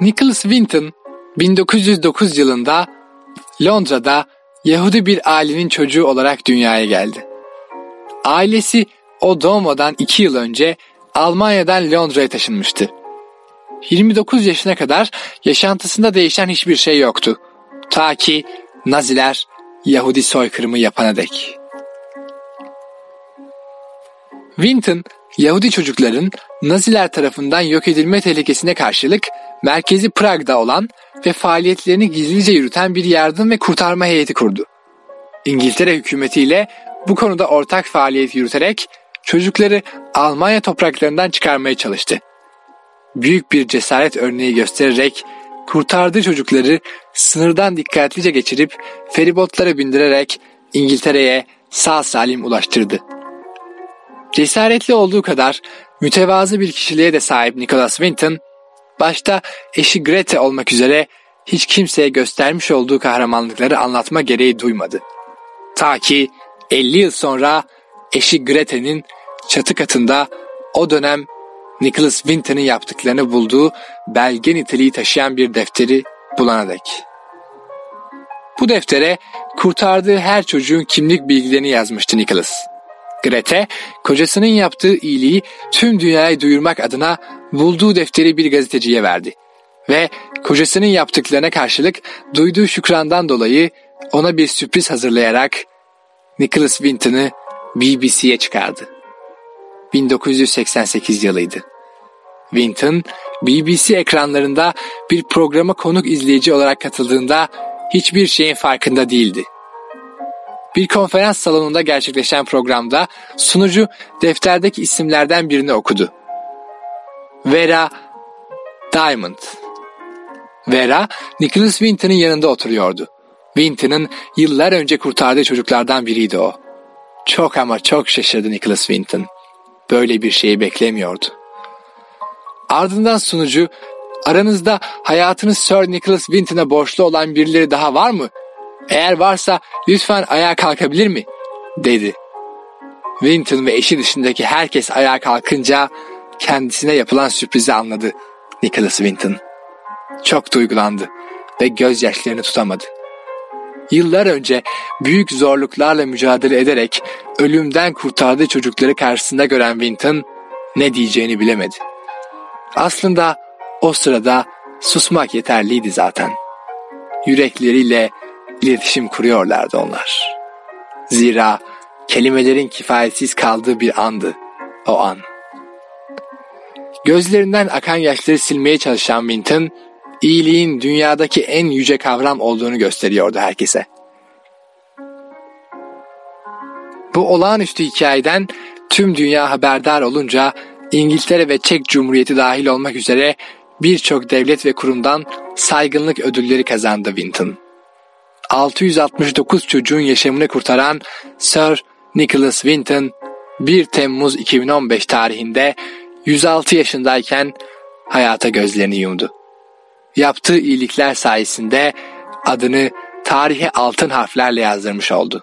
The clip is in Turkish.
Nicholas Winton 1909 yılında Londra'da Yahudi bir ailenin çocuğu olarak dünyaya geldi. Ailesi o doğmadan iki yıl önce Almanya'dan Londra'ya taşınmıştı. 29 yaşına kadar yaşantısında değişen hiçbir şey yoktu. Ta ki Naziler Yahudi soykırımı yapana dek. Winton, Yahudi çocukların Naziler tarafından yok edilme tehlikesine karşılık merkezi Prag'da olan ve faaliyetlerini gizlice yürüten bir yardım ve kurtarma heyeti kurdu. İngiltere hükümetiyle bu konuda ortak faaliyet yürüterek çocukları Almanya topraklarından çıkarmaya çalıştı. Büyük bir cesaret örneği göstererek kurtardığı çocukları sınırdan dikkatlice geçirip feribotlara bindirerek İngiltere'ye sağ salim ulaştırdı. Cesaretli olduğu kadar mütevazı bir kişiliğe de sahip Nicholas Winton, başta eşi Grete olmak üzere hiç kimseye göstermiş olduğu kahramanlıkları anlatma gereği duymadı. Ta ki 50 yıl sonra eşi Grete'nin çatı katında o dönem Nicholas Winton'ın yaptıklarını bulduğu belge niteliği taşıyan bir defteri bulana dek. Bu deftere kurtardığı her çocuğun kimlik bilgilerini yazmıştı Nicholas. Grete, kocasının yaptığı iyiliği tüm dünyaya duyurmak adına bulduğu defteri bir gazeteciye verdi. Ve kocasının yaptıklarına karşılık duyduğu şükrandan dolayı ona bir sürpriz hazırlayarak Nicholas Winton'ı BBC'ye çıkardı. 1988 yılıydı. Winton, BBC ekranlarında bir programa konuk izleyici olarak katıldığında hiçbir şeyin farkında değildi. Bir konferans salonunda gerçekleşen programda sunucu defterdeki isimlerden birini okudu. Vera Diamond. Vera, Nicholas Winton'ın yanında oturuyordu. Winton'ın yıllar önce kurtardığı çocuklardan biriydi o. Çok ama çok şaşırdı Nicholas Winton. Böyle bir şeyi beklemiyordu. Ardından sunucu, aranızda hayatınız Sir Nicholas Winton'a borçlu olan birileri daha var mı? Eğer varsa lütfen ayağa kalkabilir mi? dedi. Winton ve eşi dışındaki herkes ayağa kalkınca kendisine yapılan sürprizi anladı Nicholas Winton. Çok duygulandı ve gözyaşlarını tutamadı. Yıllar önce büyük zorluklarla mücadele ederek ölümden kurtardığı çocukları karşısında gören Winton ne diyeceğini bilemedi. Aslında o sırada susmak yeterliydi zaten. Yürekleriyle iletişim kuruyorlardı onlar. Zira kelimelerin kifayetsiz kaldığı bir andı o an. Gözlerinden akan yaşları silmeye çalışan Winton, iyiliğin dünyadaki en yüce kavram olduğunu gösteriyordu herkese. Bu olağanüstü hikayeden tüm dünya haberdar olunca İngiltere ve Çek Cumhuriyeti dahil olmak üzere birçok devlet ve kurumdan saygınlık ödülleri kazandı Winton. 669 çocuğun yaşamını kurtaran Sir Nicholas Winton 1 Temmuz 2015 tarihinde 106 yaşındayken hayata gözlerini yumdu. Yaptığı iyilikler sayesinde adını tarihe altın harflerle yazdırmış oldu.